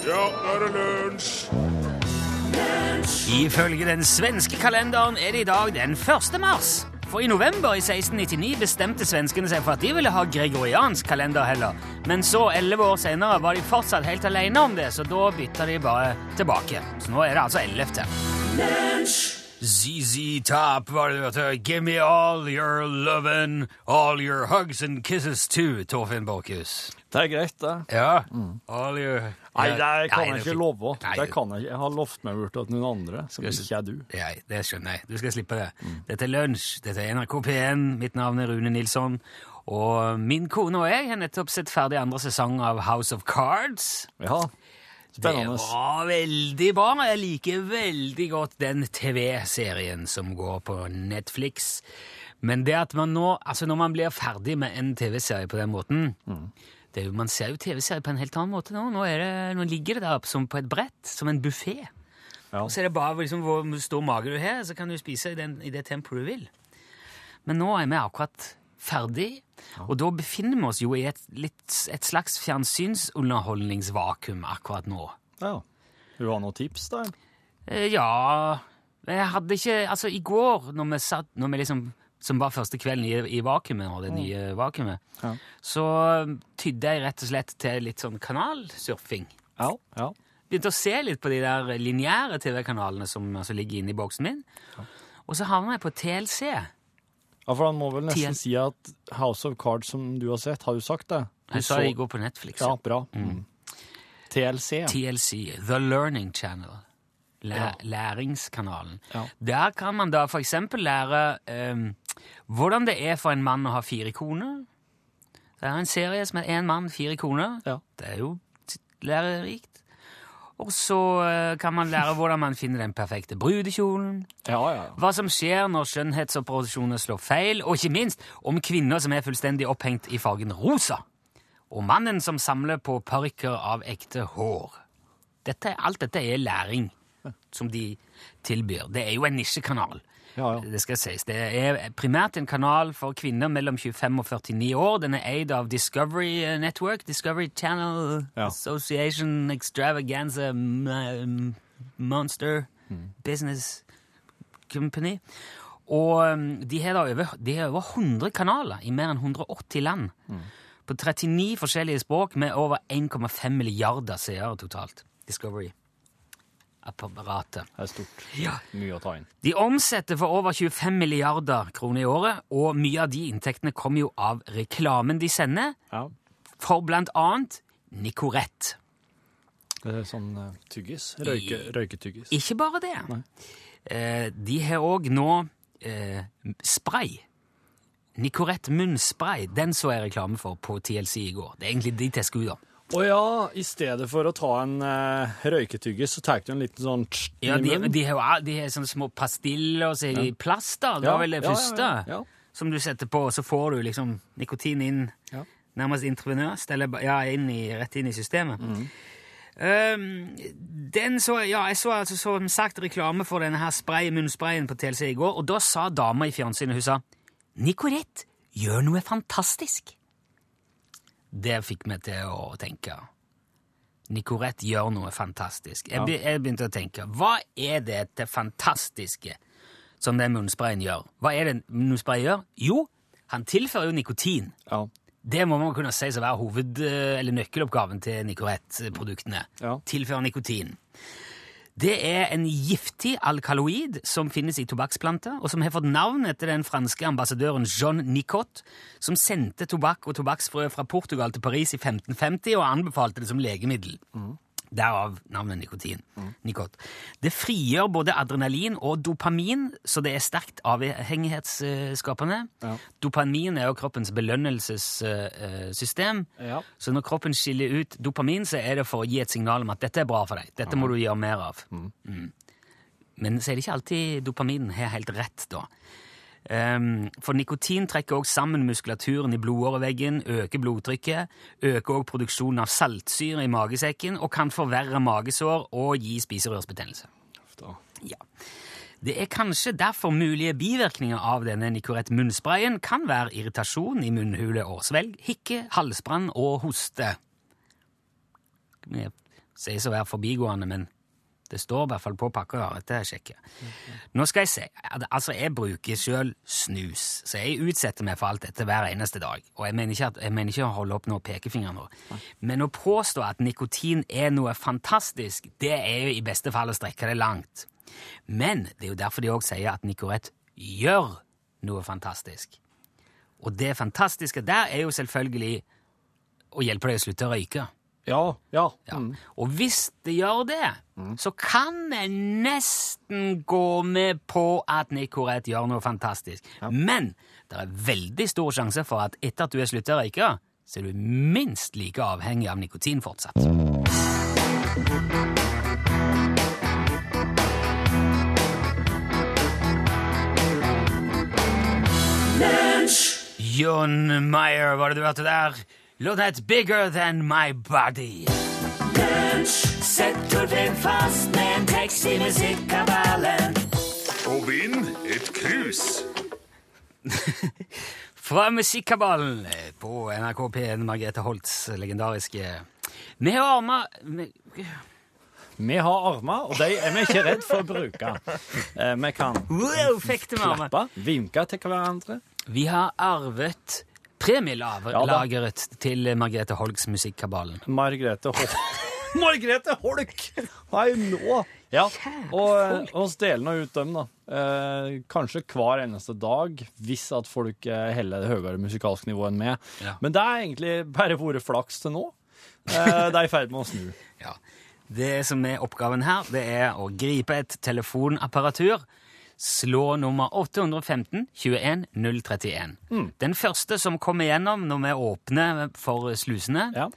Ja, nå er det lunsj! Ifølge den svenske kalenderen er det i dag den 1. mars. For i november i 1699 bestemte svenskene seg for at de ville ha gregoriansk kalender heller. Men så, elleve år senere, var de fortsatt helt alene om det, så da bytta de bare tilbake. Så nå er det altså 11. ZZ Top var det du. Give me all your lovin', all your hugs and kisses too, Torfinn Borchhus. Det er greit, det. Ja. All your Nei, det kan jeg ikke love. Det kan jeg ikke. Jeg har lovt meg bort til noen andre, som ikke er du. Nei, det skjønner jeg. Du skal slippe det. Dette er Lunsj. Dette er NRK P1. Mitt navn er Rune Nilsson. Og min kone og jeg har nettopp sett ferdig andre sesong av House of Cards. Ja, spennende. Det var veldig bra. Jeg liker veldig godt den TV-serien som går på Netflix. Men det at man nå, altså når man blir ferdig med en TV-serie på den måten det er jo, Man ser jo TV-serier på en helt annen måte nå. Nå, det, nå ligger det der oppe som på et brett, som en buffé. Ja. Og så er det bare liksom, hvor stor mage du har, så kan du spise i, den, i det tempoet du vil. Men nå er vi akkurat ferdig, og da befinner vi oss jo i et, litt, et slags fjernsynsunderholdningsvakuum akkurat nå. Ja. Vil du ha noen tips, da? Eh, Ja Jeg hadde ikke Altså, i går, når vi satt når vi liksom, Som var første kvelden i, i vakuumet, og det nye vakuumet, Ja. så tydde jeg rett og slett til litt sånn kanalsurfing. Ja. ja. Begynte å se litt på de der lineære TV-kanalene som altså, ligger inne i boksen min. Og så havna jeg på TLC. Ja, for han må vel nesten si at House of Cards, som du har sett, har jo sagt det? Du Jeg sa det i går på Netflix. Ja, bra. Mm. TLC. TLC, The Learning Channel. Læ Ja. Læringskanalen. Ja. Der kan man da eksempel lære um, hvordan det er for en mann å ha fire koner. Det er en serie som er én mann, fire koner. Ja. Det er jo lærerikt. Og så eh, kan man lære hvordan man finner den perfekte brudekjolen. Ja, ja, ja. Hva som skjer når skjønnhetsoperasjoner slår feil, og ikke minst om kvinner som er fullstendig opphengt i fargen rosa. Og mannen som samler på parykker av ekte hår. Dette, alt dette er læring som de tilbyr. Det er jo en nisjekanal. Ja, ja. Det skal sies. Det er primært en kanal for kvinner mellom 25 og 49 år. Den er eid av Discovery Network, Discovery Channel Ja. Association Extravaganza Monster Monster Business Company. Og um, de har over, de har over 100 kanaler i mer enn 180 land. På 39 forskjellige språk med over 1,5 milliarder seere totalt. Discovery-apparatet. Det er stort. Ja. Mye å ta inn. De omsetter for over 25 milliarder kroner i året, og mye av de inntektene kommer jo av reklamen de sender, Ja. for blant annet Nicorette. Det sånn eh, tyggis. Røyke, røyketyggis. Ikke bare det. Eh, de har òg nå eh, spray. Nicorette munnspray. Den så jeg reklame for på TLC i går. Det er egentlig dit jeg skulle, da. Å ja, i stedet for å ta en uh, røyketyggis, så tar du en liten sånn tss, Ja, de, de har de har sånne små pastiller, og så er de i plast, da. Det var vel det første. Som du setter på, og så får du liksom nikotin inn Ja. nærmest intravenøst, eller ja, inn i, rett inn i systemet. Mhm. Um, den så, ja, jeg så altså som sagt reklame for denne her spray, munnsprayen på TLC i går, og da sa dama i fjernsynet, hun sa Nicorette gjør noe fantastisk. Det fikk meg til å tenke. Nicorette gjør noe fantastisk. Jeg, be, jeg begynte å tenke, hva er det til fantastiske som den munnsprayen gjør? Hva er det munnsprayen gjør? Jo, han tilfører jo nikotin. Ja. Det må man kunne si som er hoved- eller nøkkeloppgaven til Nicorette-produktene. Ja. Tilføre nikotin. Det er en giftig alkaloid som finnes i tobakksplanter, og som har fått navn etter den franske ambassadøren John Nicot, som sendte tobakk og tobakksfrø fra Portugal til Paris i 1550 og anbefalte det som legemiddel. Derav navnet nikotin. Nikot. Det frigjør både adrenalin og dopamin, så det er sterkt avhengighetsskapende. Ja. Dopamin er jo kroppens belønnelsessystem. Ja. Så når kroppen skiller ut dopamin, så er det for å gi et signal om at dette er bra for deg. Dette må du gjøre mer av. Mm. Men så er det ikke alltid dopaminen har helt rett, da. Um, for nikotin trekker også sammen muskulaturen i blodåreveggen, øker blodtrykket, øker også produksjonen av saltsyre i magesekken og kan forverre magesår og gi spiserørsbetennelse. Ja. Det er kanskje derfor mulige bivirkninger av denne Nicorette munnsprayen kan være irritasjon i munnhule og svelg, hikke, halsbrann og hoste. Det Sies å være forbigående, men det står i hvert fall på pakka. Dette er sjekke. Nå skal jeg si Altså, jeg bruker sjøl snus, så jeg utsetter meg for alt dette hver eneste dag. Og jeg mener ikke, at, jeg mener ikke å holde opp noen pekefinger nå. Men å påstå at nikotin er noe fantastisk, det er jo i beste fall å strekke det langt. Men det er jo derfor de òg sier at Nicorette gjør noe fantastisk. Og det fantastiske der er jo selvfølgelig å hjelpe deg å slutte å røyke. Ja, ja. Ja. Mm. Og hvis det gjør det, så kan jeg nesten gå med på at Nicorette gjør noe fantastisk. Men det er veldig stor sjanse for at etter at du er slutta å røyke, så er du minst like avhengig av nikotin fortsatt. John Meyer, var det du hørte der? Låten that's Bigger Than My Body. Sett Torfinn fast med en tekst i musikkabalen. Og vinn et krus. Fra Musikkabalen eh, på NRK P1, Margrethe Holts legendariske Vi har armer vi- har armer, og de er vi ikke redd for å bruke. Eh, vi kan Wow, klappe, vinke til hverandre. Vi har arvet premielageret til Margrethe Holks Musikkabalen. Margrethe Holk. Margrethe Holk! Nei, nå! Ja, og oss deler nå ut dem, da. Eh, kanskje hver eneste dag, hvis at folk eh, heller det høyere musikalsk nivå enn meg. Ja. Men det er egentlig bare vært flaks til nå. Eh, det er i ferd med å snu. Ja. Det som er oppgaven her, det er å gripe et telefonapparatur, slå nummer 815 21 031. Den første som kommer gjennom når vi åpner for slusene, Ja.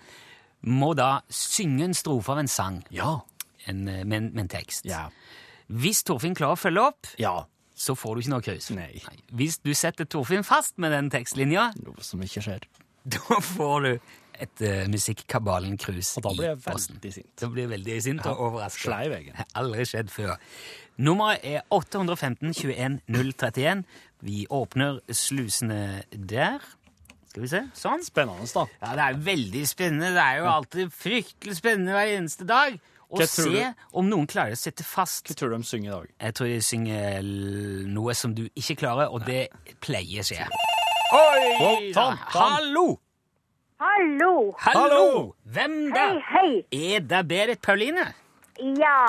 må da synge en strofe av en sang Ja. en, eh, med, en- med en tekst. Ja. Hvis Torfinn klarer å følge opp, ja. så får du ikke noe krus. Nei. Hvis du setter Torfinn fast med den tekstlinja, Noe som ikke skjer. da får du et uh, Musikkabalen-krus Og da blir jeg i posten. veldig sint. Da blir jeg veldig sint og overrasket. Slei veggen. Aldri skjedd før. Nummeret er 815 21 031. Vi åpner slusene der. Skal vi se. Sånn. Spennende, da. Ja, det er veldig spennende. Det er jo alltid fryktelig spennende hver eneste dag Og se du? om noen klarer å sitte fast. Hva tror du de synger i dag? Jeg tror de synger noe som du ikke klarer, og det pleier skje. Oi! Wow. Hallo! Hallo. Hallo! Hallo! Hvem Hei, hei. Er det Berit Pauline? Ja.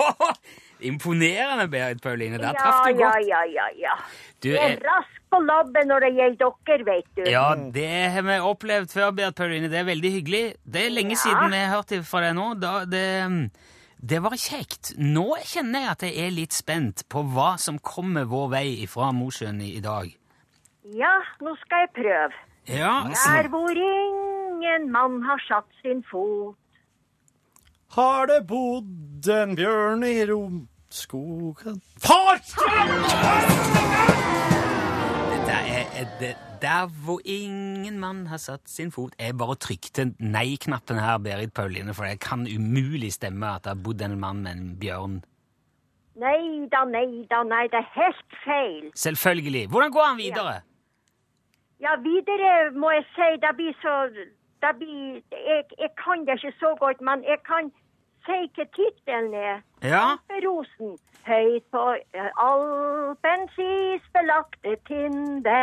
Imponerende, Berit Pauline. Der Ja, traff du ja, godt. ja, ja, ja. Du Jeg er, er rask på labben når det gjelder dere, vet du. ja, det har vi opplevd før, Berit Pauline. Det er veldig hyggelig. Det er lenge Ja. siden vi har hørt fra deg nå. Da, det, det var kjekt. Nå kjenner jeg at jeg er litt spent på hva som kommer vår vei fra Mosjøen i, i dag. Ja, nå skal jeg prøve. Ja, Der hvor ingen mann har satt sin fot. Har det bodd en bjørn i romskogen Far! Dette er, er det, der hvor ingen mann har satt sin fot. Jeg bare trykte nei-knappen her, Berit Pauline, for det kan umulig stemme at det har bodd en mann med en bjørn. Nei da, nei da, nei, det er helt feil. Selvfølgelig. Hvordan går han videre? Ja, videre må jeg si, det blir så det blir, jeg, jeg kan det ikke så godt, men jeg kan si hva tittelen er. Ja, Alperosen. Høyt på eh, Alpens isbelagte tinde.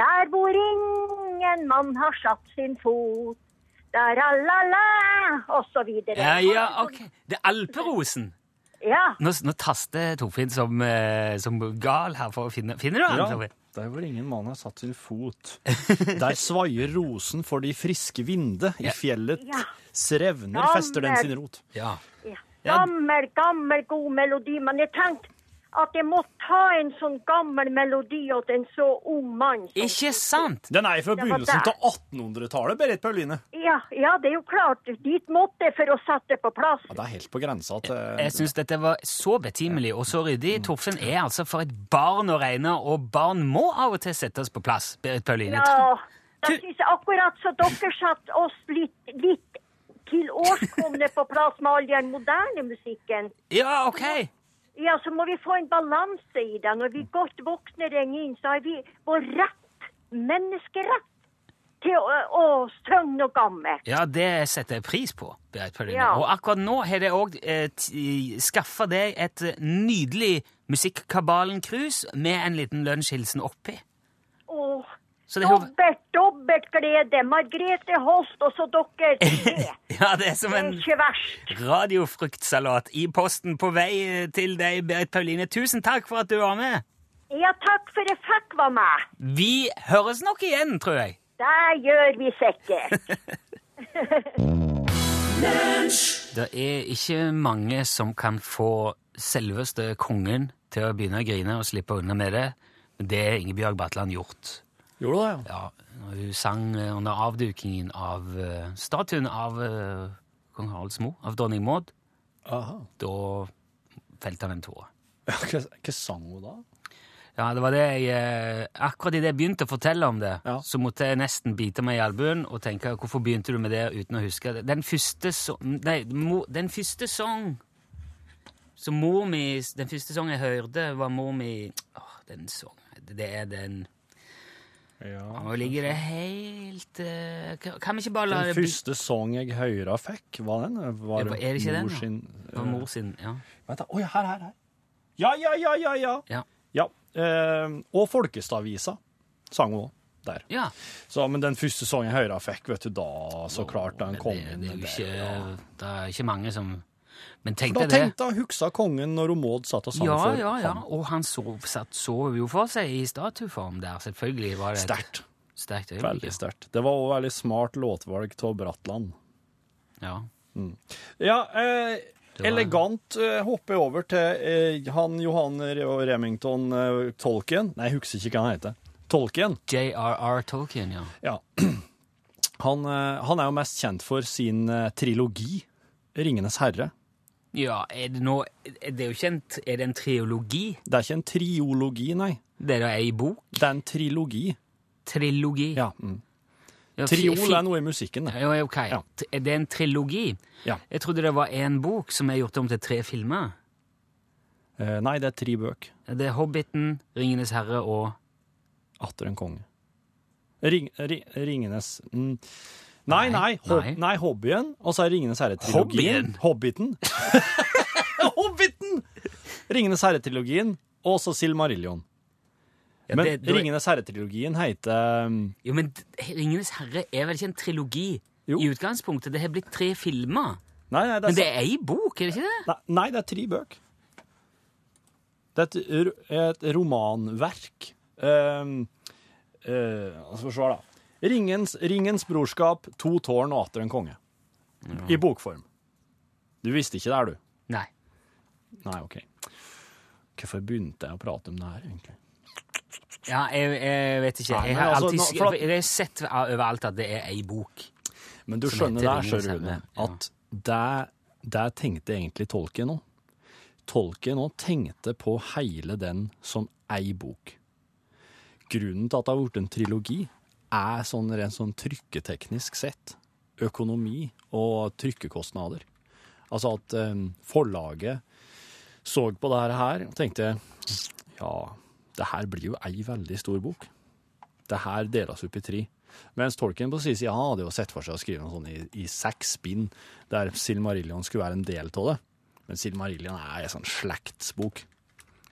Der hvor ingen mann har satt sin fot. Der la-la, og så videre. ja, ja ok. Det er alperosen. Ja, Nå, nå taster Torfinn som, eh, som gal her for å finne Finner du han? Ja, Torfinn? Der hvor ingen mann har satt sin fot. Der svaier rosen for de friske vinde. I fjellet Srevner fester den sin rot. Ja. Gammel, gammel, god melodi. Men jeg tenkte at jeg må ta en sånn gammel melodi til en så ung mann. som- Ikke sant? Den er fra begynnelsen av 1800-tallet, Berit Pauline. Ja, ja, det er jo klart. Dit måtte jeg for å sette det på plass. Ja, det er helt på grensa til Jeg syns dette var så betimelig og så ryddig. Torfinn er altså for et barn å regne, og barn må av og til settes på plass. Berit Pauline. Ja, da syns jeg akkurat så dere satt oss litt, litt til årskomne på plass med all den moderne musikken. Ja, ok. Ja, så må vi få en balanse i det. Når vi godt voksne ringer inn, så har vi vår rett, menneskerett. til å, å synge noe gammelt. Ja, det setter jeg pris på. Berit Pauline. Ja. Og akkurat nå har det òg eh, skaffa deg et eh, nydelig Musikkabalen-krus med en liten lunsjhilsen oppi. Åh, Så det jo dobbelt, dobbelt glede. Margrethe Holt og så dere tre. Ja, det er som en radiofruktsalat i posten på vei til deg, Berit Pauline. Tusen takk for at du var med. Ja, takk for jeg fikk være med. Vi høres nok igjen, tror jeg. Det gjør vi sikkert. Det er ikke mange som kan få selveste kongen til å begynne å grine og slippe unna med det, men det er Ingebjørg Batland gjort. Gjorde du det, ja? Når hun sang eh, under avdukingen av eh, statuen av eh, kong Haralds mor, av dronning Maud, Aha. da felte han en tåre. Ja, hva, hva sang hun da? Ja, det var det jeg eh, Akkurat idet jeg begynte å fortelle om det, Ja. så måtte jeg nesten bite meg i albuen og tenke hvorfor begynte du med det uten å huske det? Den første song Nei, mo, den første sang som mor mi Den første sangen jeg hørte, var mor mi Åh, den sangen Det er den Ja. Nå ligger det helt uh, kan, vi ikke bare la det Den første sang jeg høyra fikk, var den? Var Er det ikke den, sin, Det var mor sin, ja. Vent oi, her, her, her. Ja, ja, ja, ja, ja. Ja. Ja, Uh, og Folkestadvisa sang hun også, der. ja. Så, men den første sangen Høyre fikk, vet du, da, så klart den kom det, inn det, er jo ikke, det er ikke mange som Men tenk Da deg det. jeg huksa kongen når Maud satt og sang Ja, for ja, ja. ham. Og han sov, satt, sov jo for seg i statueform der. Selvfølgelig var det Sterkt. Sterkt. øyeblikk. Veldig sterkt. Det var også veldig smart låtvalg av Bratland. Ja. Ja, eh, elegant uh, hopper jeg over til uh, han Johan Remington uh, Tolkien. Nei, jeg husker ikke hva han heter. Tolkien. J.R.R. Tolkien, ja. Ja. Han, eh, han er jo mest kjent for sin eh, trilogi, 'Ringenes herre'. Ja, er det nå Er det jo ikke en, er det en triologi? Det er ikke en triologi, nei. Det er ei bok? Det er en trilogi. Trilogi. Ja. Mm. Ja, Triol er noe i musikken. det. Ja, ok. Ja. Er det en trilogi? Ja. Jeg trodde det var én bok som er gjort om til tre filmer. Eh, nei, det er tre bøker. Det er Hobbiten, Ringenes herre og Atter en konge. Ring, ri, ringenes mm. Nei, Nei, nei, hob, nei. nei. Hobbyen, og så er Ringenes herre-trilogien. Hobbiten? Hobbiten! Ringenes herre-trilogien, og så Silmarillion. ja, Men det- Ringenes herre-trilogien heter um, Jo, men Ringenes herre er vel ikke en trilogi Jo. i utgangspunktet? Det har blitt tre filmer. Nei, nei, det Men det er ei bok, er det ikke det? nei, det er tre bøker. Det er et, et romanverk. Um, skal vi se, da. Ringens, Ringens brorskap, To tårn og atter en konge. I bokform. Du visste ikke det, er du? Nei. Nei, OK. Hvorfor begynte jeg å prate om det her, egentlig? Ja, jeg, jeg vet ikke. Jeg har altså, alltid nå- jeg har sett overalt at det er ei bok. Men du skjønner der, du, ja. at det, det tenkte egentlig Tolkien òg. Tolkien òg tenkte på hele den som ei bok. Grunnen til at det har blitt en trilogi, er sånn rent sånn trykketeknisk sett økonomi og trykkekostnader. Altså at eh, forlaget så på det her og tenkte ja, det her blir jo ei veldig stor bok. Det her deles opp i tre. Mens Tolkien på sin side ja, hadde jo sett for seg å skrive noe sånn i, i seks bind, der Silmarillion skulle være en del av det. Men Silmarillion er en sånn slektsbok,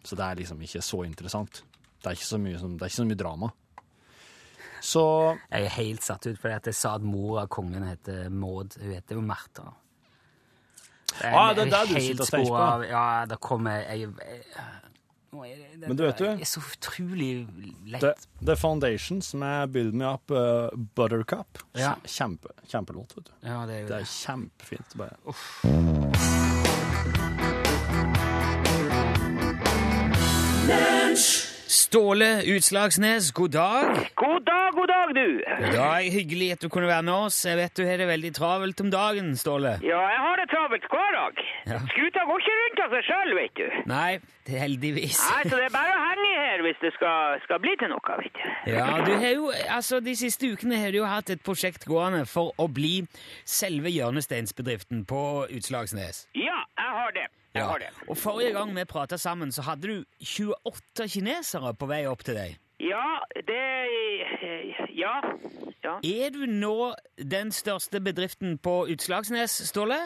så det er liksom ikke så interessant. Det er ikke så mye, det er ikke så mye drama. Så Jeg er helt satt ut fordi at jeg sa at mor av kongen heter Maud. Hun heter jo Martha. Det Ah, det er der du sitter og tenker på. av- Ja, da kommer jeg, jeg er det, det, Men du vet det du- er så utrolig lett. The, The Foundations med Build Me Up uh, Buttercup. Ja. Kjempe, kjempelåt, vet du. Ja, det er jo Det det. er kjempefint. Bare. Ståle Utslagsnes. God dag, god dag, du. Ja, Hyggelig at du kunne være med oss. Jeg vet du har det veldig travelt om dagen, Ståle. Ja, jeg har det travelt hver dag. Ja. Skuta går ikke rundt av seg sjøl, vet du. Nei, det heldigvis. Nei, Så det er bare å henge i her hvis det skal, skal bli til noe, vet du. Ja, du har jo, altså De siste ukene har du jo hatt et prosjekt gående for å bli selve hjørnesteinsbedriften på Utslagsnes. Ja, jeg har det. Jeg har det. Og Forrige gang vi prata sammen, så hadde du 28 kinesere på vei opp til deg. Ja, det Ja. Ja, Er du nå den største bedriften på Utslagsnes, Ståle?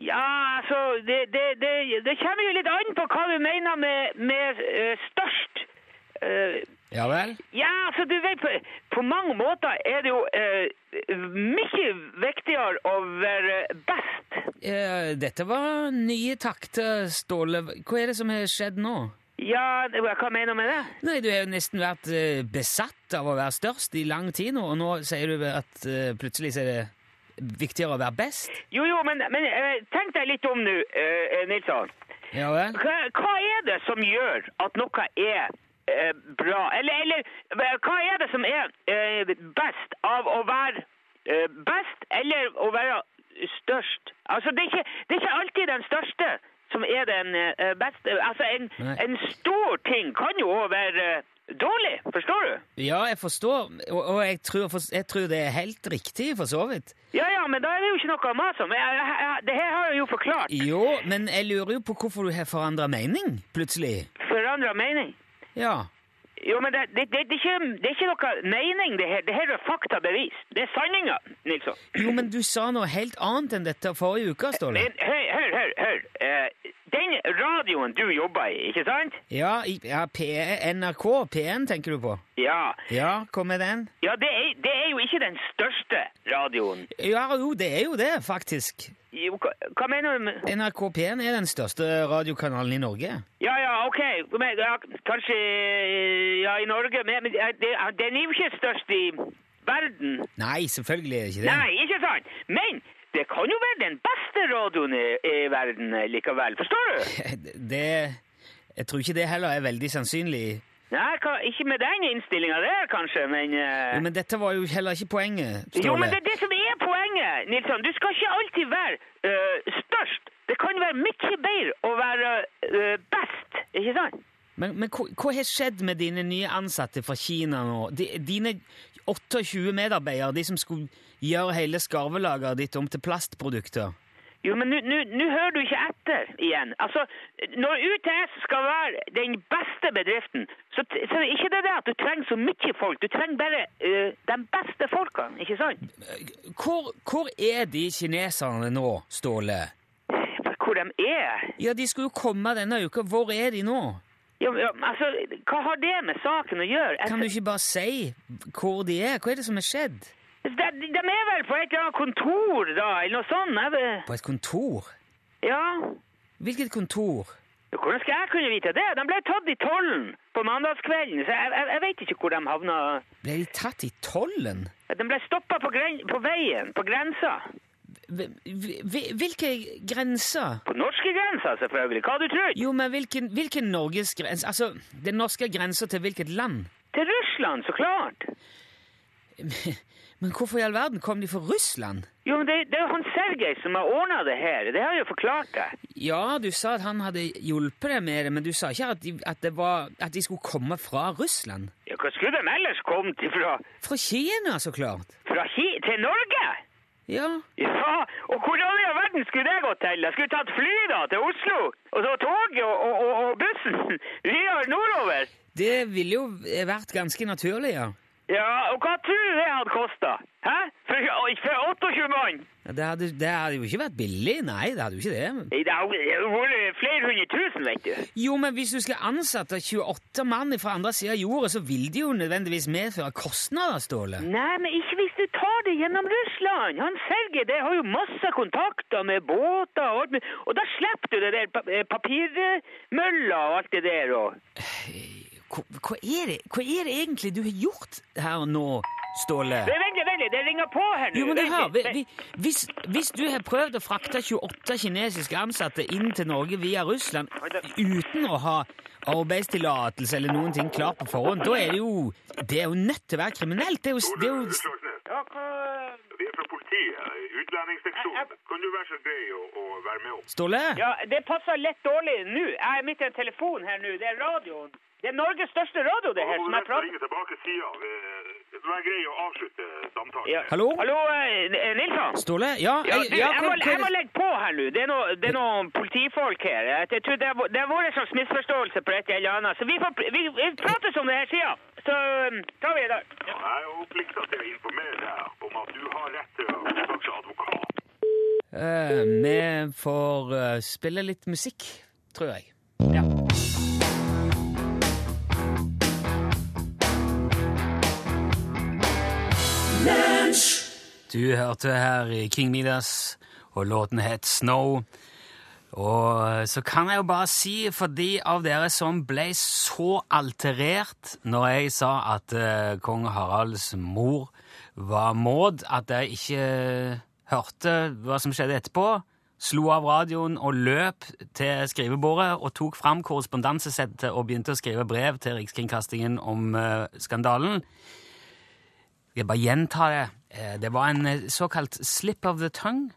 ja altså det, det, det, det kommer jo litt an på hva du mener med, med eh, størst. Uh, Ja vel? ja, altså du vet, på, på mange måter er det jo uh, mye viktigere å være best. Dette var nye takter, Ståle. Hva er det som har skjedd nå? Ja, hva mener du med det? Nei, du har jo nesten vært eh, besatt av å være størst i lang tid nå, og nå sier du at eh, plutselig er det viktigere å være best? Jo, jo, men, men eh, tenk deg litt om nå, Nilsson. Ja vel? Hva, hva er det som gjør at noe er bra? Eller, eller hva- er det som er best av å være best eller å være størst? Altså, det er ikke, det er ikke alltid den største som er den eh, beste. Altså, en, en stor ting kan jo også være eh, dårlig, forstår du? Ja, jeg forstår, og, og jeg, tror, jeg tror det er helt riktig, for så vidt. Ja, ja, men da er det jo ikke noe å mase om. Det her har jeg jo forklart. Jo, men jeg lurer jo på hvorfor du har forandra mening, plutselig. Forandra mening. Ja. Jo, men det, det, det, er ikke, det er ikke noe mening, det her. Det her er faktabevis. Det er sanninga, Nilsson. Jo, men du sa noe helt annet enn dette forrige uke, Ståle. Men hør, hør, hør. hør. Eh, den radioen du jobber i, ikke sant? Ja, i- ja P NRK P1 tenker du på? Ja, Ja, hva med den? ja det, er, det er jo ikke den største radioen. Ja, jo, det er jo det, faktisk. Jo, hva, hva mener du med NRK P1 er den største radiokanalen i Norge. Ja, ja, ok. Men, ja, kanskje ja, i Norge, men, men den er jo ikke størst i verden. Nei, selvfølgelig er det ikke det. Nei, ikke sant? Men det kan jo være den beste radioen i, i verden eh, likevel, forstår du? Det Jeg tror ikke det heller er veldig sannsynlig. Nei, ikke med den innstillinga der, kanskje, men uh... Jo, men dette var jo heller ikke poenget, Ståle. Jo, men det er det som er poenget, Nilsson. Du skal ikke alltid være uh, størst. Det kan være mye bedre å være uh, best, ikke sant? Men, men hva, hva har skjedd med dine nye ansatte fra Kina nå? De, dine 28 medarbeidere, de som skulle gjøre hele skarvelageret ditt om til plastprodukter? Jo, men nå- hører du ikke etter igjen. Altså, når UTS skal være den beste bedriften, så, så er ikke det det at du trenger så mye folk. Du trenger bare uh, de beste folkene, ikke sant? Hvor, hvor er de kineserne nå, Ståle? Hvor de er? Ja, de skulle jo komme denne uka. Hvor er de nå? Jo, ja, altså, hva har det med saken å gjøre? Kan du ikke bare si hvor de er? Hva er det som har skjedd? de, de er vel på et eller annet kontor, da, eller noe sånt. Jeg På et kontor? Ja, Hvilket kontor? Hvordan skal jeg kunne vite det? De ble tatt i tollen på mandagskvelden, så jeg, jeg, jeg vet ikke hvor de havna. Ble de tatt i tollen? De ble stoppa på, på veien, på grensa. Hv- hv- Hvilke grenser? På norske grenser, selvfølgelig. Hva du tror? Jo, men hvilken, hvilken Norges grense Altså, den norske grensa til hvilket land? Til Russland, så klart. Men hvorfor i all verden kom de fra Russland? Jo, men det, det er jo han Sergej som har ordna det her. Det har jeg jo forklart deg. Ja, du sa at han hadde hjulpet deg med det, men du sa ikke at de, at det var, at de skulle komme fra Russland? Ja, hva skulle de ellers kommet ifra? Fra Kina, så klart. Fra Ki til Norge? Ja, Ja, og hvordan i all verden skulle det gått til? Jeg skulle tatt fly da til Oslo, og så toget og, og, og, og bussen videre nordover. det ville jo vært ganske naturlig, ja. Ja, og hva tror du det hadde kosta? Hæ? For, for 28 mann? Ja, Det hadde, det hadde jo ikke vært billig, nei, det hadde jo ikke det. Det hadde vært flere hundre tusen, vet du. Jo, men hvis du skulle ansette 28 mann fra andre siden av jorda, så vil det jo nødvendigvis medføre kostnader, Ståle. Nei, men ikke hvis du tar det gjennom Russland. Han Sergej det har jo masse kontakter med båter og alt mulig. Og da slipper du det der eh, papirmølla og alt det der. Og... Hva, hva, er det, hva er det egentlig du har gjort her nå, Ståle? Vent litt, vent litt, det ringer på her nå. Jo, men det her, vi, vi, hvis, hvis du har prøvd å frakte 28 kinesiske ansatte inn til Norge via Russland uten å ha arbeidstillatelse eller noen ting klart på forhånd, da er det jo Det er jo nødt til å være kriminelt. Det er jo, det er jo. Ja, hva... Vi er fra politiet, utlendingsseksjonen. Kan du være så grei å, å være med opp? Ståle? Ja, det passer lett dårlig nå. Jeg er midt i en telefon her nå. Det er radioen. Det er Norges største radio, det her, som jeg prater ringe tilbake sida ved, at grei å avslutte samtalen. Ja. Hallo? Hallo, eh, Nilsson? Ståle? Ja, Ja, du, ja, jeg, hva- må, jeg må legge på her nå. Det er noe- det er noen politifolk her. Jeg, jeg tror det, det har vært en slags misforståelse på et eller annet. Så vi, får, vi, vi prates om det her sida. Så um, tar vi det der. Jeg er jo plikta til å informere deg om at du har rett til å advokat. Eh, vi får eh, spille litt musikk, tror jeg. Ja. Du hørte her i King Midas, og låten het Snow. Og så kan jeg jo bare si, for de av dere som ble så alterert når jeg sa at uh, kong Haralds mor var Maud, at jeg ikke hørte hva som skjedde etterpå, slo av radioen og løp til skrivebordet og tok fram korrespondansesettet og begynte å skrive brev til Rikskringkastingen om eh, skandalen. Jeg bare gjentar det. Eh, Det var en eh, såkalt slip of the tongue.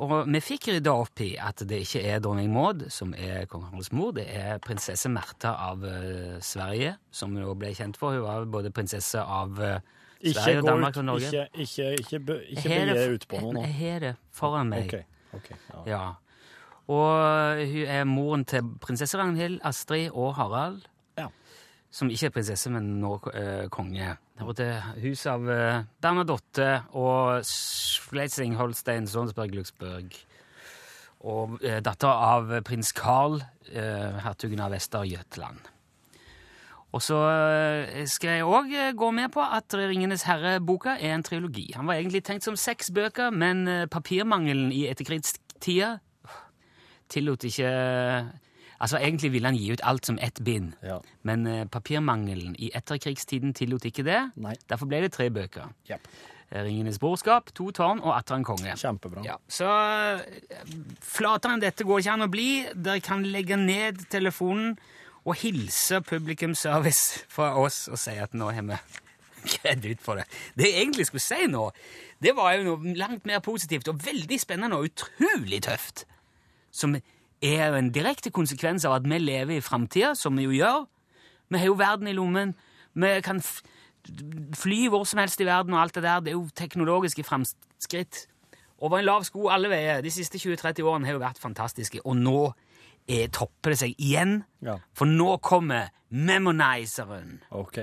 Og vi fikk rydda opp i at det ikke er dronning Maud som er kong Haralds mor, det er prinsesse Märtha av Sverige, som hun ble kjent for. Hun var både prinsesse av Ikke gå Danmark ut, og Norge. ikke, ikke, ikke, be- ikke begi det deg ut på noe nå. Jeg har det foran meg. Ok, ok, ja. Ja. Og hun er moren til prinsesse Ragnhild, Astrid og Harald. Ja. Som ikke er prinsesse, men nå uh, konge. Det var til hus av uh, Bernadotte og Schleitzing Holstein, Sonsberg, Luxburg. Og uh, datter av prins Carl, eh, hertugen av Vester-Jøtland. Og så eh, skal jeg òg gå med på at Ringenes herre-boka er en trilogi. Han var egentlig tenkt som seks bøker, men eh, papirmangelen i etterkrigstida tillot ikke Altså, Egentlig ville han gi ut alt som ett bind, Ja. men eh, papirmangelen i etterkrigstiden tillot ikke det. Nei. Derfor ble det tre bøker. Yep. Ringenes brorskap, To tårn og Atter en konge. Kjempebra. Ja, så eh, flatere enn dette går ikke an å bli. Dere kan legge ned telefonen og hilse publikumservice fra oss og si at nå har vi kledd ut for det. Det jeg egentlig skulle si nå, det var jo noe langt mer positivt og veldig spennende og utrolig tøft. Som er en direkte konsekvens av at vi lever i framtida, som vi jo gjør. Vi har jo verden i lommen. Vi kan fly hvor som helst i verden, og alt det der. Det er jo teknologiske framskritt. Over en lav sko alle veier. De siste 20-30 årene har jo vært fantastiske. Og nå topper det seg igjen. Ja. For nå kommer Memonizeren. Ok.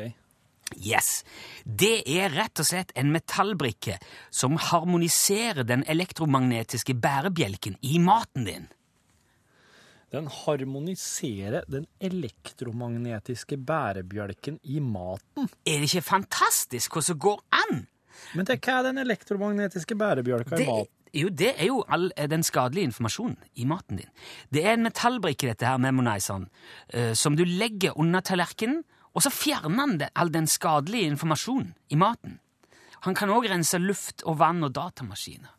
Yes. Det er rett og slett en metallbrikke som harmoniserer den elektromagnetiske bærebjelken i maten din. Den harmoniserer den elektromagnetiske bærebjelken i maten. Er det ikke fantastisk hva som går an? Men det, hva er den elektromagnetiske bærebjelka i maten? Jo, det er jo all eh, den skadelige informasjonen i maten din. Det er en metallbrikke, dette her, Memonizeren, eh, som du legger under tallerkenen, og så fjerner han all den skadelige informasjonen i maten. Han kan òg rense luft og vann og datamaskiner.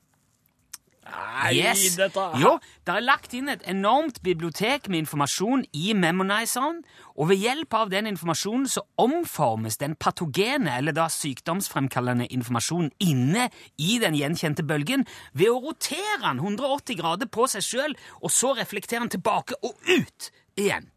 Nei, Yes. dette Jo, det er lagt inn et enormt bibliotek med informasjon i Memonizeren, og ved hjelp av den informasjonen så omformes den patogene, eller da sykdomsfremkallende informasjonen inne i den gjenkjente bølgen ved å rotere den 180 grader på seg sjøl, og så reflektere den tilbake og ut igjen.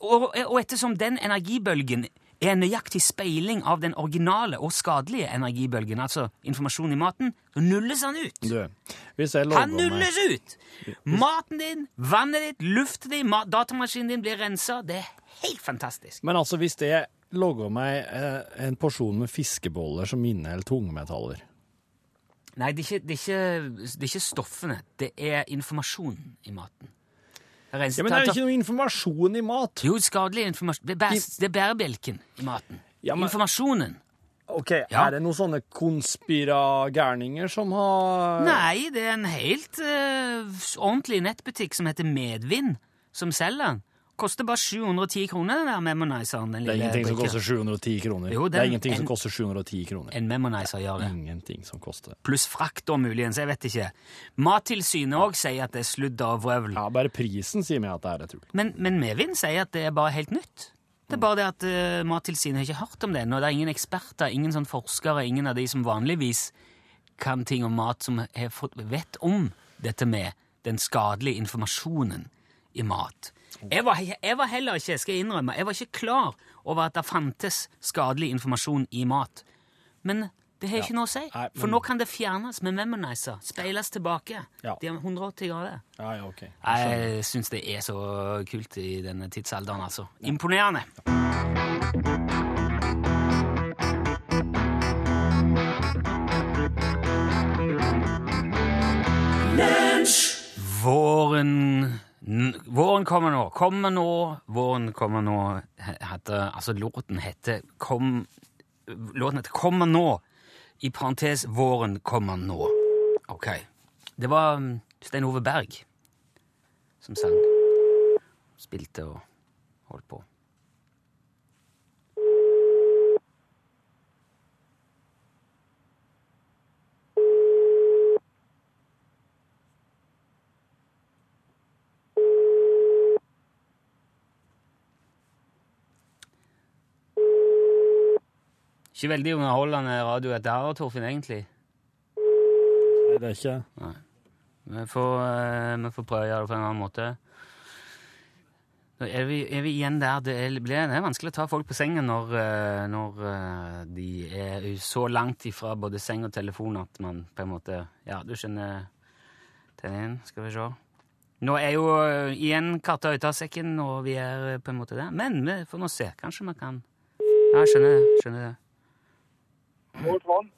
Og, og ettersom den energibølgen er en nøyaktig speiling av den originale og skadelige energibølgen, altså informasjon i maten, så nulles han ut. Du, hvis jeg Han nulles meg ut! Maten din, vannet ditt, luften din, datamaskinen din blir rensa. Det er helt fantastisk. Men altså, hvis jeg logger meg eh, en porsjon med fiskeboller som inneholder tungmetaller Nei, det er, ikke, det, er ikke, det er ikke stoffene. Det er informasjonen i maten. Rens, Ja, Men det er jo ikke noe informasjon i mat! Jo, skadelig informasjon. Det er, bær, det er bærebjelken i maten. Ja, men- Informasjonen. Ok, Ja. Er det noen sånne konspiragærninger som har Nei, det er en helt uh, ordentlig nettbutikk som heter Medvind, som selger den. Koster bare 710 kroner, den der Memonizeren. Den Det er ingenting som koster 710 kroner. Jo, det er ingenting ingenting som koster 710 kroner. En Memonizer gjør det. Ingenting som koster Pluss frakt og muligens. Jeg vet ikke. Mattilsynet òg sier at det er sludder og vrøvl. Ja, Bare prisen sier meg at det er et tull. Men, men Medvind sier at det er bare helt nytt. Det er bare det at uh, Mattilsynet har ikke hørt om det ennå. Det er ingen eksperter, ingen sånn forskere, ingen av de som vanligvis kan ting om mat, som har fått, vet om dette med den skadelige informasjonen i mat. Jeg var, jeg var heller ikke, skal jeg innrømme, jeg var ikke klar over at det fantes skadelig informasjon i mat Men det har Ja. ikke noe å si, Nei, for nå kan det fjernes med Memonizer. Speiles tilbake. Ja. De har 180 grader. Ja, ja, ok. Jeg syns det er så kult i denne tidsalderen, altså. Imponerende. Våren Våren kommer nå, kommer nå, våren kommer nå heter, Altså, låten heter Kom Låten heter Kommer nå, i parentes Våren kommer nå. Ok. Det var mm, Stein Ove Berg som sang. Spilte og holdt på. Ikke veldig underholdende radio dette her, Torfinn, egentlig. Nei, det er ikke Vi får, eh, vi får prøve å gjøre det på en annen måte. Er vi, er vi igjen der det er, det er vanskelig å ta folk på sengen når, eh, når eh, de er så langt ifra både seng og telefon at man på en måte Ja, du skjønner tegningen. Skal vi se. Nå er jo igjen katta ute av sekken, og vi er på en måte der. Men vi får nå se. Kanskje vi kan Ja, jeg skjønner det. Skjønner det. Mot vann.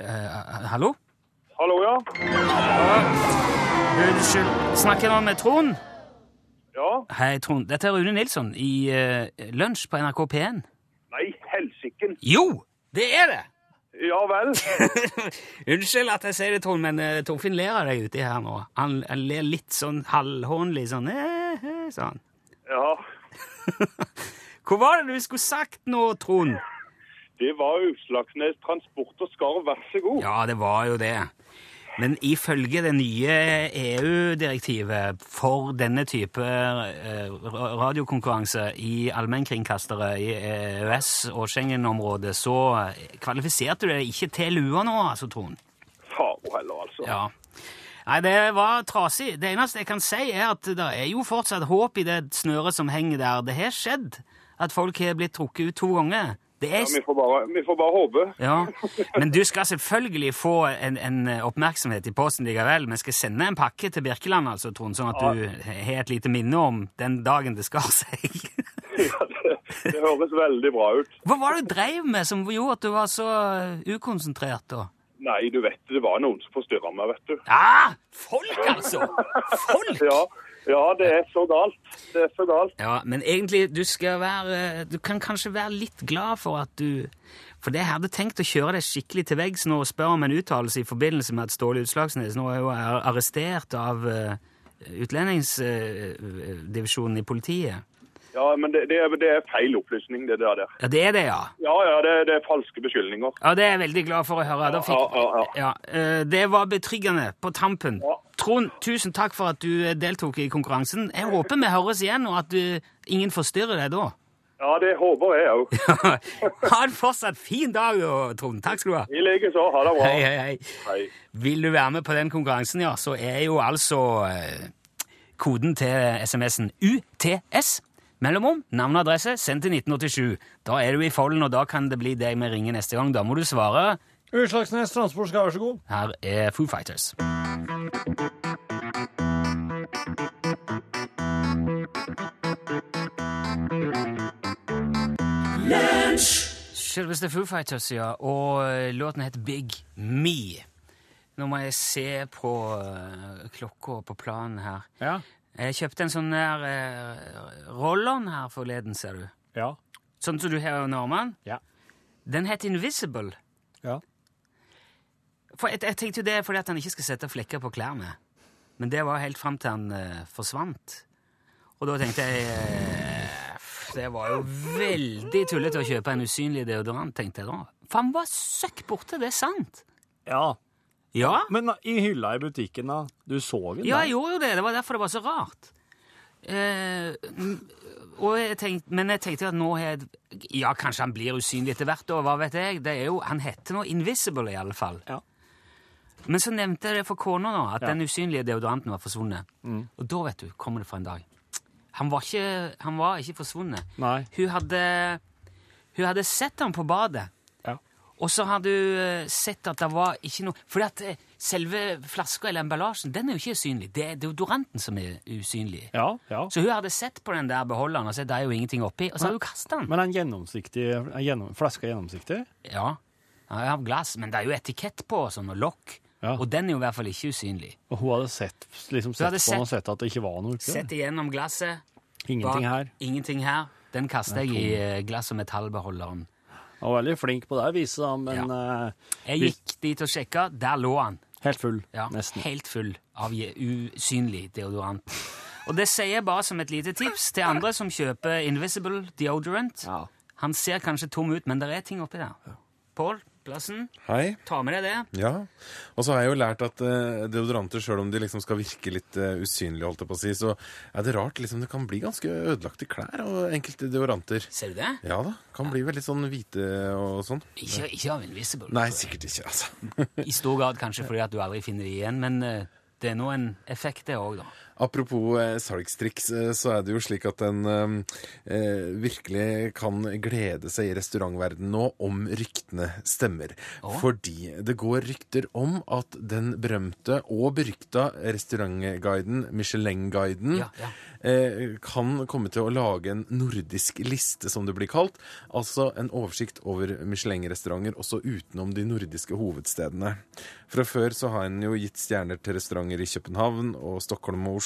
Eh, hallo? Hallo, ja? Unnskyld. Snakker nå med Trond? Ja? Hei, Trond. Dette er Rune Nilsson i uh, Lunsj på NRK P1. Nei, helsiken. Jo, det er det! Ja vel. Unnskyld at jeg sier det, Trond, men uh, Torfinn ler av deg uti her nå. Han, han ler litt sånn halvhånlig, sånn eh, eh, sånn. Ja, Hva var det du skulle sagt nå, Trond? Det var Utslagsnes Transport og Skarv, vær så god. Ja, det var jo det. Men ifølge det nye EU-direktivet for denne type eh, radiokonkurranse i allmennkringkastere i EØS- og Schengen-området, så kvalifiserte du deg ikke til lua nå, altså, Trond. Faro heller, altså. Ja. Nei, det var trasig. Det eneste jeg kan si, er at det er jo fortsatt håp i det snøret som henger der. Det har skjedd at folk har blitt trukket ut to ganger. Er Ja, vi, får bare, vi får bare håpe. ja, Men du skal selvfølgelig få en, en oppmerksomhet i posten likevel. Vi skal sende en pakke til Birkeland, altså, Trond, sånn at du har et lite minne om den dagen det skar seg. Ja, det, det høres veldig bra ut. Hva var det du dreiv med som gjorde at du var så ukonsentrert? da? Nei, du vet, det var noen som forstyrra meg, vet du. Ah, folk, altså! Folk! Ja, ja, det er så galt. Det er så galt. Ja, men egentlig, du skal være Du kan kanskje være litt glad for at du For det jeg hadde tenkt å kjøre deg skikkelig til veggs nå og spørre om en uttalelse i forbindelse med at Ståle Utslagsnes nå er jo arrestert av uh, utlendingsdivisjonen i politiet. Ja, men det, det, er, det er feil opplysning, det der. der. Ja, det er det, ja. Ja, ja, det, det er falske beskyldninger. Ja, Det er jeg veldig glad for å høre. Da fikk, Ja, ja, ja, eh, det var betryggende på tampen. Ja. Trond, tusen takk for at du eh, deltok i konkurransen. Jeg håper vi høres igjen, og at du, ingen forstyrrer deg da. Ja, det håper jeg òg. ha en fortsatt fin dag, Trond. Takk skal du ha. I likeså. Ha det bra. Hei, hei, hei. Vil du være med på den konkurransen, ja, så er jo altså eh, koden til SMS-en UTS. Mellomom, navn og adresse, send til 1987. Da er du i folden, og da kan det bli deg vi ringer neste gang. Da må du svare. Utslagsnes Transport skal være så god. Her er Foo Fighters. Selveste Foo Fighters, ja. Og eh, låten heter Big Me. Nå må jeg se på uh, klokka på planen her. Ja. Jeg kjøpte en sånn der uh, roll-on her forleden, ser du. Ja. Sånn som du har under armene. Ja. Den heter Invisible. Ja. For jeg, jeg tenkte jo det fordi at han ikke skal sette flekker på klærne. Men det var helt fram til han eh, forsvant. Og da tenkte jeg eh, Det var jo veldig tullete å kjøpe en usynlig deodorant, tenkte jeg da. For han var søkk borte, det er sant. ja. Ja, Men i hylla i butikken, da? Du så den ja jeg gjorde jo det. Det var derfor det var så rart. Eh, mm, jeg tenkte, men jeg tenkte at nå har Ja, kanskje han blir usynlig etter hvert, og hva vet jeg. Det er jo, Han heter nå Invisible, i alle fall. Ja. Men så nevnte jeg det for kona, nå, at Ja. den usynlige deodoranten var forsvunnet. Og da, vet du, kommer det for en dag. Han var ikke, han var ikke forsvunnet. Nei. Hun hadde, hun hadde sett ham på badet. Og så har du eh, sett at det var ikke noe Fordi at eh, selve flaska eller emballasjen den er jo ikke usynlig. Det er deodoranten som er usynlig. Ja, ja. Så hun hadde sett på den der beholderen og sett det er jo ingenting oppi, og så har hun kasta den. Men en gjennomsiktig en gjennom, flaske er gjennomsiktig? Ja, jeg har glass, men det er jo etikett på sånn, og lokk. Ja. Og den er jo i hvert fall ikke usynlig. Og hun hadde sett, liksom sett hadde på den og sett at det ikke var noe oppi? Sett igjennom glasset. Ingenting bak- her. Ingenting her. Den kaster jeg i eh, glass- og metallbeholderen. Han var veldig flink på det viset, da, men eh, Jeg gikk dit og sjekka. Der lå han. helt full. Ja, Nesten. Helt full av usynlig deodorant. Og det sier jeg bare som et lite tips til andre som kjøper Invisible deodorant. Ja. Han ser kanskje tom ut, men det er ting oppi der. Pål Plassen, Hei. ta med deg det. Ja. Og så har jeg jo lært at uh, deodoranter, sjøl om de liksom skal virke litt uh, usynlige, holdt jeg på å si, så er det rart liksom det kan bli ganske ødelagte klær av enkelte deodoranter. Ser du det? Ja da. Kan bli veldig sånn hvite og sånn. Ikke, ikke av Invisible. Nei, sikkert ikke, altså. I stor grad kanskje fordi at du aldri finner det igjen, men uh, det er nå en effekt, det òg, da. Apropos eh, salgstriks, eh, så er det jo slik at en eh, eh, virkelig kan glede seg i restaurantverdenen nå om ryktene stemmer. Fordi det går rykter om at den berømte og berykta restaurantguiden, Michelin-guiden, Ja, ja. eh, kan komme til å lage en nordisk liste, som det blir kalt. Altså en oversikt over Michelin-restauranter også utenom de nordiske hovedstedene. Fra før så har en jo gitt stjerner til restauranter i København og Stockholm og Oslo.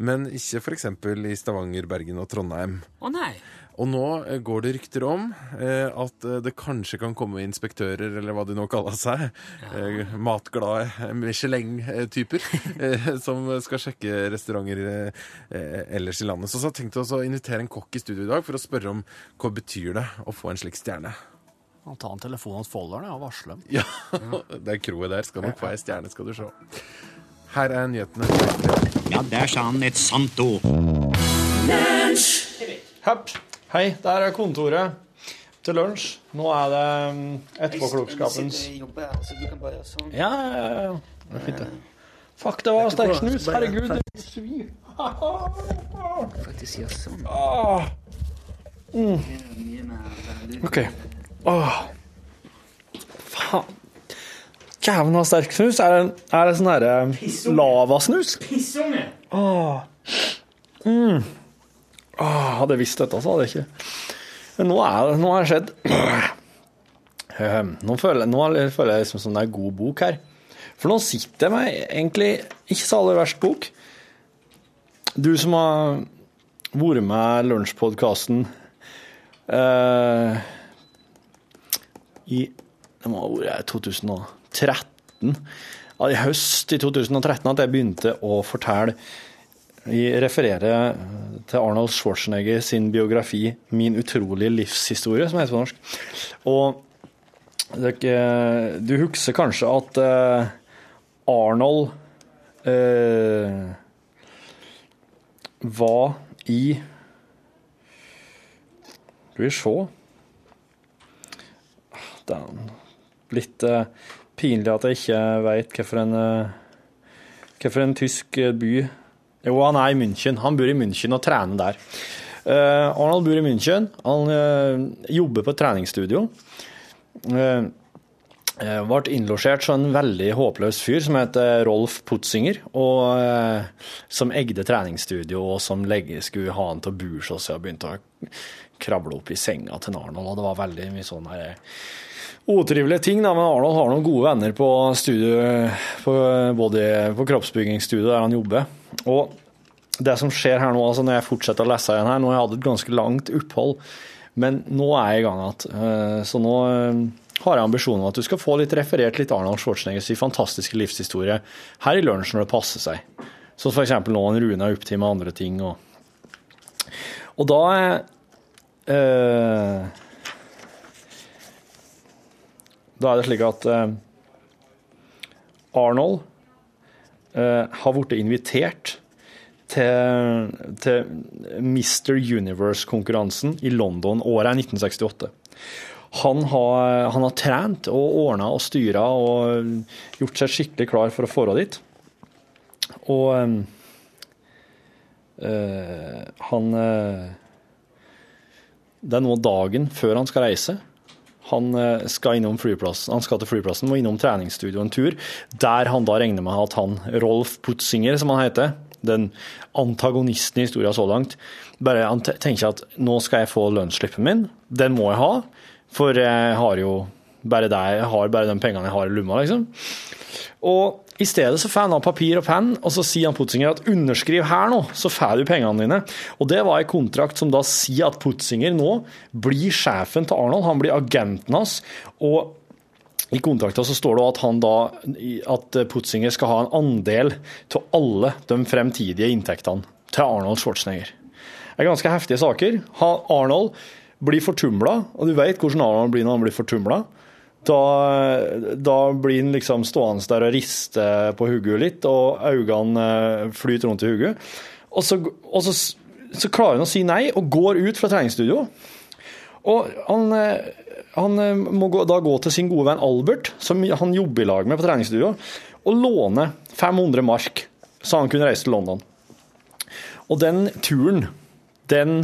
Men ikke f.eks. i Stavanger, Bergen og Trondheim. Å nei! Og nå eh, går det rykter om eh, at eh, det kanskje kan komme inspektører, eller hva de nå kaller seg, eh, matglade Michelin-typer, eh, som skal sjekke restauranter eh, ellers i landet. Så, så jeg tenkte også å invitere en kokk i studio i dag for å spørre om hva betyr det å få en slik stjerne. Han tar en telefon hos folderen ja, og varsler dem. Ja, det er kroet der. Skal nok få ei stjerne, skal du se. Her er nyhetene. Ja, der sa han et sant ord. Hepp. Hei, der er kontoret til lunsj. Nå er det um, etterpåklokskapens Ja, ja, ja, ja. Det er fint, det. Fuck, det var sterk snus. Herregud. det svir. Faktisk gjør sånn. Ah. OK. Åh. Faen. Kæven av sterk snus. Er det, er det sånn herre eh, lavasnus? Pissunge. Åh. Mm. Åh, hadde jeg visst dette, så hadde jeg ikke Men nå er det nå har det skjedd. Ehm, nå føler, nå føler jeg liksom som det er god bok her. For nå sitter jeg med egentlig ikke så aller verst bok. Du som har vært med lunsjpodkasten uh, eh, i Det må ha vært 2000 år. 13, i høst i 2013 at jeg begynte å fortelle jeg refererer eh, til Arnold Schwarzenegger sin biografi 'Min utrolige livshistorie', som heter på norsk. Og eh, du husker kanskje at eh, Arnold eh, var i Skal vi se ah, Litt eh, pinlig at jeg ikke veit hvilken uh, hvilken en tysk eh, by Jo, han er i München. Han bor i München og trener der. Uh, Arnold bor i München. Han uh, jobber på treningsstudio. Uh, ble innlosjert som en veldig håpløs fyr som heter Rolf Putzinger, og eh, som eide treningsstudio, og som legge, skulle ha han til å bure seg, så begynte å krable opp i senga til Arnold, og det var veldig mye sånn her utrivelige ting, da, men Arnold har noen gode venner på studio, på, både på kroppsbyggingsstudiet der han jobber. Og det som skjer her nå, altså når jeg fortsetter å lese igjen her, nå har jeg hatt et ganske langt opphold, men nå er jeg i gang igjen. Eh, Så nå eh, har jeg ambisjonen om at du skal få litt referert litt Arnold Schwarzeneggers fantastiske livshistorie her i lunsj når det passer seg. Så eksempel nå en Rune er opptil med andre ting. Og, og da eh, Da er det slik at eh, Arnold eh, har blitt invitert til, til Mr. Universe-konkurransen i London. Året er 1968. Han har, han har trent og ordna og styra og gjort seg skikkelig klar for å få dit. Og eh, han eh, Det er nå dagen før han skal reise. Han eh, skal innom flyplassen, han skal til flyplassen og innom treningsstudio en tur, der han da regner med at han, Rolf Putzinger, som han heter, den antagonisten i historien så langt, bare han te- tenker at nå skal jeg få lønnsslippen min, den må jeg ha, for jeg har jo bare, det, jeg har bare de pengene jeg har i lomma, liksom. Og i stedet så får han papir og penn, og så sier han Putzinger at underskriv her nå, så får du pengene dine. Og det var en kontrakt som da sier at Putzinger nå blir sjefen til Arnold, han blir agenten hans. og i kontrakten så står det at, han da, at Putzinger skal ha en andel til alle de fremtidige inntektene til Arnold Schwarzenegger. Det er ganske heftige saker. Arnold blir fortumla, og du vet hvordan Arnold blir når han blir fortumla. Da, da blir han liksom stående der og riste på hodet litt, og øynene eh, flyter rundt i hodet. Og, så, og så, så klarer han å si nei, og går ut fra treningsstudio. Og han, eh, han eh, må da gå til sin gode venn Albert, som han jobber i lag med på treningsstudio, og låne 500 mark, så han kunne reise til London. Og den turen, den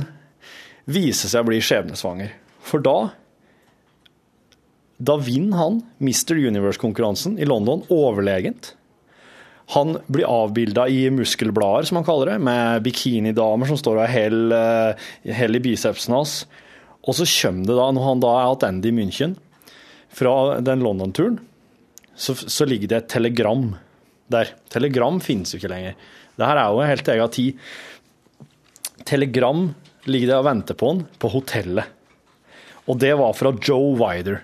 viser seg å bli skjebnesvanger. For da da vinner han Mr. Universe-konkurransen i London overlegent. Han blir avbilda i muskelblader, som han kaller det, med bikinidamer som står og heller hell i bicepsen hans. Og så kommer det da, når han da er tilbake i München, fra den London-turen, så, så ligger det et telegram der. Telegram finnes jo ikke lenger. Det her er jo en helt egen tid. Telegram ligger det og venter på han på hotellet. Og det var fra Joe Wider.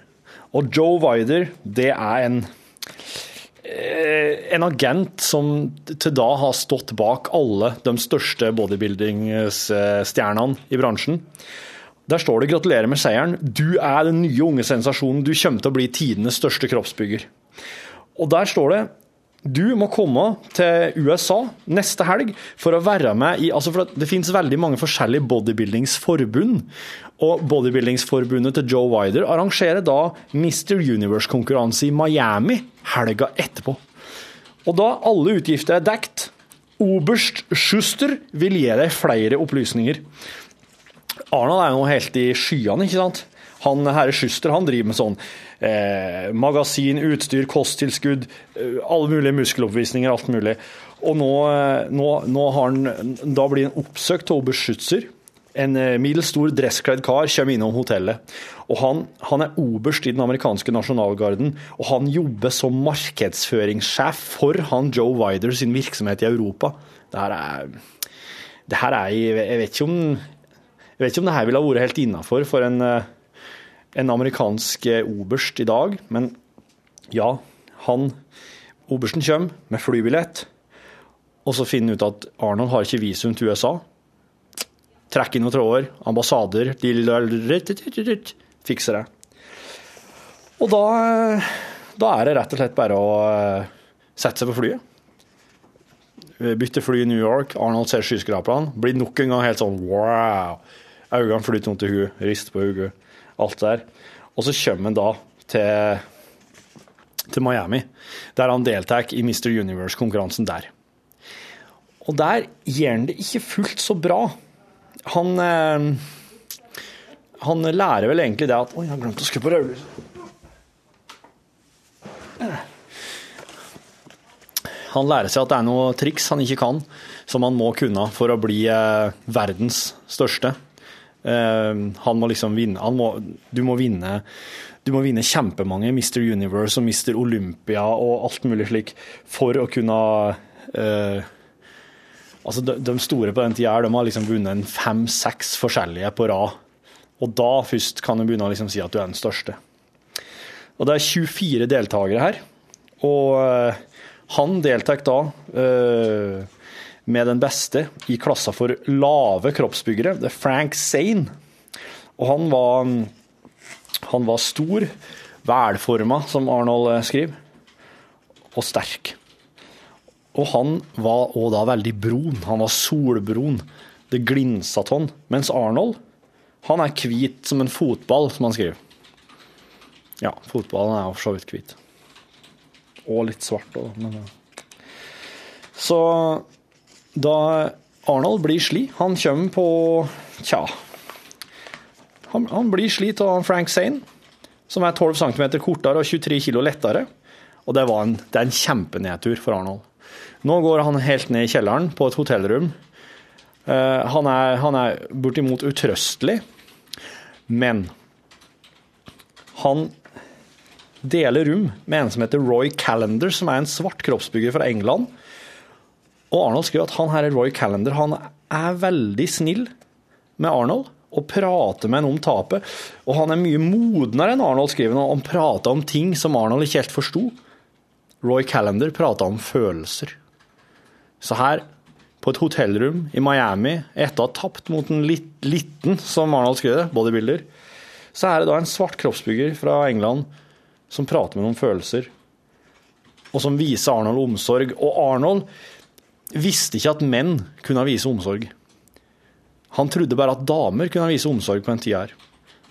Og Joe Wider, det er en eh, en agent som til da har stått bak alle de største bodybuildingsstjernene i bransjen. Der står det 'gratulerer med seieren'. Du er den nye unge sensasjonen. Du kommer til å bli tidenes største kroppsbygger. Og der står det du må komme til USA neste helg for å være med i altså for Det finnes veldig mange forskjellige bodybuildingsforbund. Og bodybuildingsforbundet til Joe Wider arrangerer da Mr. Universe-konkurranse i Miami helga etterpå. Og da alle utgifter er dekt, oberst Schuster vil gi deg flere opplysninger. Arnold er jo helt i skyene, ikke sant? Han herre Schuster han driver med sånn eh, magasin, utstyr, kosttilskudd, eh, alle mulige muskeloppvisninger, alt mulig. Og nå, eh, nå, nå har han, da blir han oppsøkt av oberst En eh, middels stor dresskledd kar kommer innom hotellet. Og han, han er oberst i den amerikanske nasjonalgarden, og han jobber som markedsføringssjef for han Joe Wider sin virksomhet i Europa. Det her er, det her er Jeg vet ikke om jeg vet ikke om det her ville vært helt innafor for en, eh, en amerikansk eh, oberst i dag, men ja, han Obersten kommer med flybillett, og så finner han ut at Arnold har ikke visum til USA. Trekker inn noen tråder, ambassader Fikser det. Og da, da er det rett og slett bare å eh, sette seg på flyet. Bytte fly i New York, Arnold ser skyskraperne, blir nok en gang helt sånn wow. Øynene flyter rundt i huet, rister på hodet, alt der. Og så kommer han da til, til Miami, der han deltar i Mr. Universe-konkurransen der. Og der gjør han det ikke fullt så bra. Han eh, Han lærer vel egentlig det at Oi, jeg har glemt å skru på rødlyset. Han lærer seg at det er noen triks han ikke kan, som han må kunne for å bli eh, verdens største. Eh, han må liksom vinne må, Du må vinne du må vinne kjempemange Mr. Universe og Mr. Olympia og alt mulig slik for å kunne uh, Altså, de, de store på den tida har liksom vunnet fem-seks forskjellige på rad. Og da først kan du begynne å liksom si at du er den største. Og det er 24 deltakere her. Og uh, han deltar da eh, med den beste i klassa for lave kroppsbyggere. Er Frank Zane. Og han var, han var stor, velforma, som Arnold eh, skriver, og sterk. Og han var òg da veldig brun. Han var solbrun. Det glinsa av han. Mens Arnold, han er hvit som en fotball, som han skriver. Ja, fotballen er jo for så vidt hvit. Og litt svart òg, men. Så da Arnold blir sli, han kommer på Tja. Han, han blir sli av Frank Zane, som er 12 cm kortere og 23 kg lettere. Og det, en, det er en kjempenedtur for Arnold. Nå går han helt ned i kjelleren på et hotellrom. Uh, han er, han er bortimot utrøstelig, men han deler rom med en som heter Roy Callender, som er en svart kroppsbygger fra England. Og Arnold skriver at han her er Roy Callender han er veldig snill med Arnold og prater med ham om tapet. Og han er mye modnere enn Arnold skriver han. Han prater om ting som Arnold ikke helt forsto. Roy Callender prata om følelser. Så her, på et hotellrom i Miami, etter å ha tapt mot en lit, liten, som Arnold skrev det, bodybuilder, så er det da en svart kroppsbygger fra England som prater med noen følelser, og som viser Arnold omsorg. Og Arnold visste ikke at menn kunne vise omsorg. Han trodde bare at damer kunne vise omsorg på den tida her.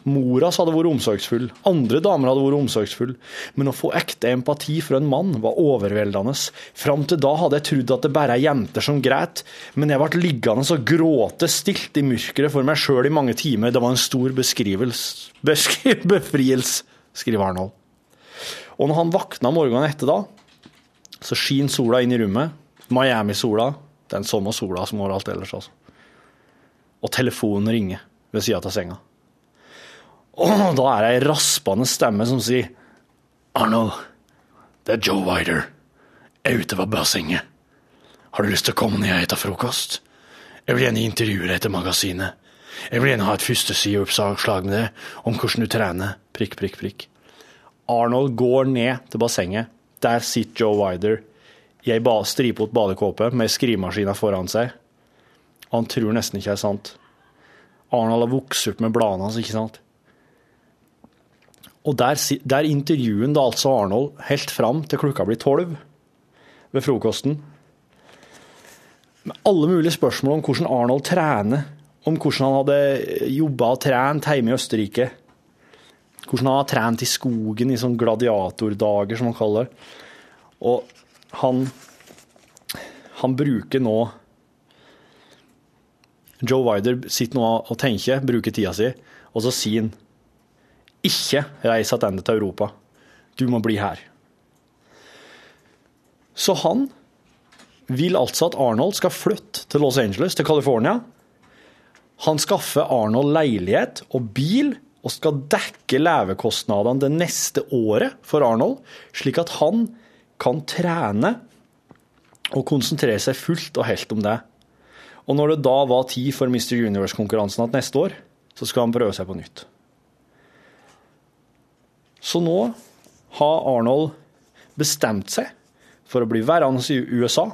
Mora hadde vært omsorgsfull, andre damer hadde vært omsorgsfull, men å få ekte empati fra en mann var overveldende. Fram til da hadde jeg trodd at det bare er jenter som græt, men jeg ble liggende og gråte stilt i mørket for meg sjøl i mange timer. Det var en stor beskrivelse, beskri, befrielse, skriver Arnold. Og når han våkna morgenen etter da, så skinner sola inn i rommet. Miami-sola. Den samme sola som overalt ellers, altså. Og telefonen ringer ved sida av senga. Og da er det ei raspende stemme som sier Arnold, det er Joe Wider. Jeg er ute ved bassenget. Har du lyst til å komme når jeg etter frokost? Jeg vil gjerne intervjue deg til magasinet. Jeg vil gjerne ha et førstesideoppslag med deg om hvordan du trener. Prikk, prikk, prikk. Arnold går ned til bassenget. Der sitter Joe Wider i ei stripete badekåpe med skrivemaskina foran seg. Han tror nesten ikke det er sant. Arnold har vokst opp med bladene hans, ikke sant? Og der, der intervjuer han altså Arnold helt fram til klokka blir tolv ved frokosten. Med alle mulige spørsmål om hvordan Arnold trener, om hvordan han hadde jobba og trent hjemme i Østerrike. Hvordan han har trent i skogen i sånne gladiatordager, som han kaller det. Og han, han bruker nå Joe Wider sitter nå og tenker, bruker tida si, og så sier han ikke reis tilbake til Europa. Du må bli her. Så han vil altså at Arnold skal flytte til Los Angeles, til California. Han skaffer Arnold leilighet og bil og skal dekke levekostnadene det neste året for Arnold, slik at han kan trene og konsentrere seg fullt og helt om det. Og når det da var tid for Mr. Universe-konkurransen at neste år, så skal han prøve seg på nytt. Så nå har Arnold bestemt seg for å bli værende i USA.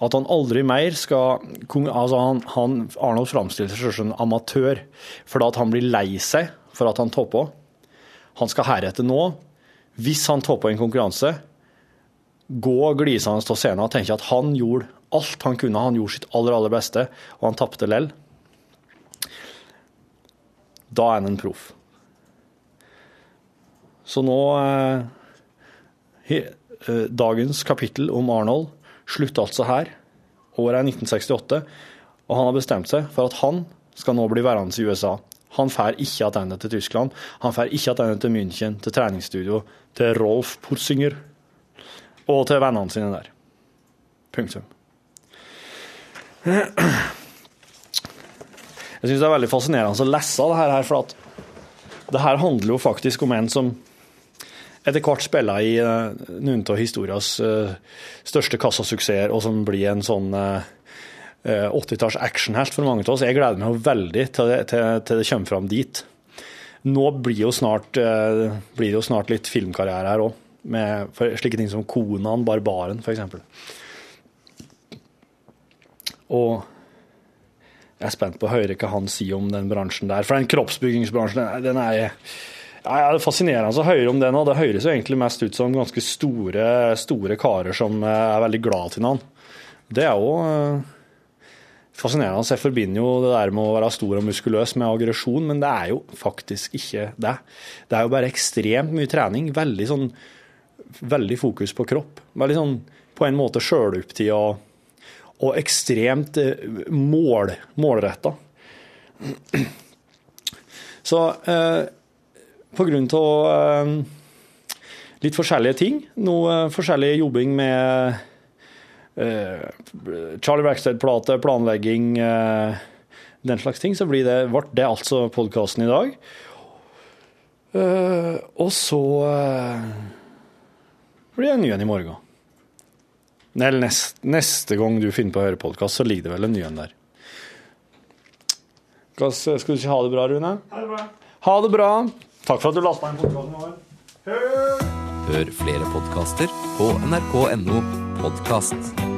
At han aldri mer skal altså han, han, Arnold framstiller seg som en amatør fordi at han blir lei seg for at han topper. Han skal heretter nå, hvis han topper en konkurranse, gå glisende av scenen og tenke at han gjorde alt han kunne. Han gjorde sitt aller, aller beste, og han tapte lell. Da er han en proff. Så nå eh, eh, Dagens kapittel om Arnold slutter altså her. Året er 1968, og han har bestemt seg for at han skal nå bli værende i USA. Han drar ikke tilbake til Tyskland. Han drar ikke tilbake til München, til treningsstudio, til Rolf Putzinger og til vennene sine der. Punktum. Jeg syns det er veldig fascinerende å lese det her, for at det her handler jo faktisk om en som etter hvert spiller i uh, noen av historias uh, største kassasuksesser, og som blir en sånn uh, 80-talls actionhelt for mange av oss. Jeg gleder meg veldig til det, til, til det kommer fram dit. Nå blir, jo snart, jo snart litt filmkarriere her òg, med slike ting som Konan, Barbaren f.eks. Og jeg er spent på å høre hva han sier om den bransjen der. For den kroppsbyggingsbransjen, den er ja, Det er fascinerende å høre om det nå. Det høres jo egentlig mest ut som ganske store, store karer som eh, er veldig glad til noen. Det er jo eh, fascinerende. Jeg forbinder jo det der med å være stor og muskuløs med aggresjon, men det er jo faktisk ikke det. Det er jo bare ekstremt mye trening. Veldig sånn veldig fokus på kropp. Veldig sånn på en måte sjølopptida og, og ekstremt eh, mål, målretta. Så eh, på grunn av eh, litt forskjellige ting. Noe eh, forskjellig jobbing med eh, Charlie Rackstead-plate, planlegging, eh, den slags ting, så blir det, ble det altså podkasten i dag. Og så blir det en ny en i morgen. Eller nest, neste gang du finner på å høre podkast, så ligger det vel en ny en der. Skal du ikke ha det bra, Rune? Ha det bra. Ha det bra. Takk for at du lasta inn podkasten vår. Hør flere podkaster på nrk.no podkast.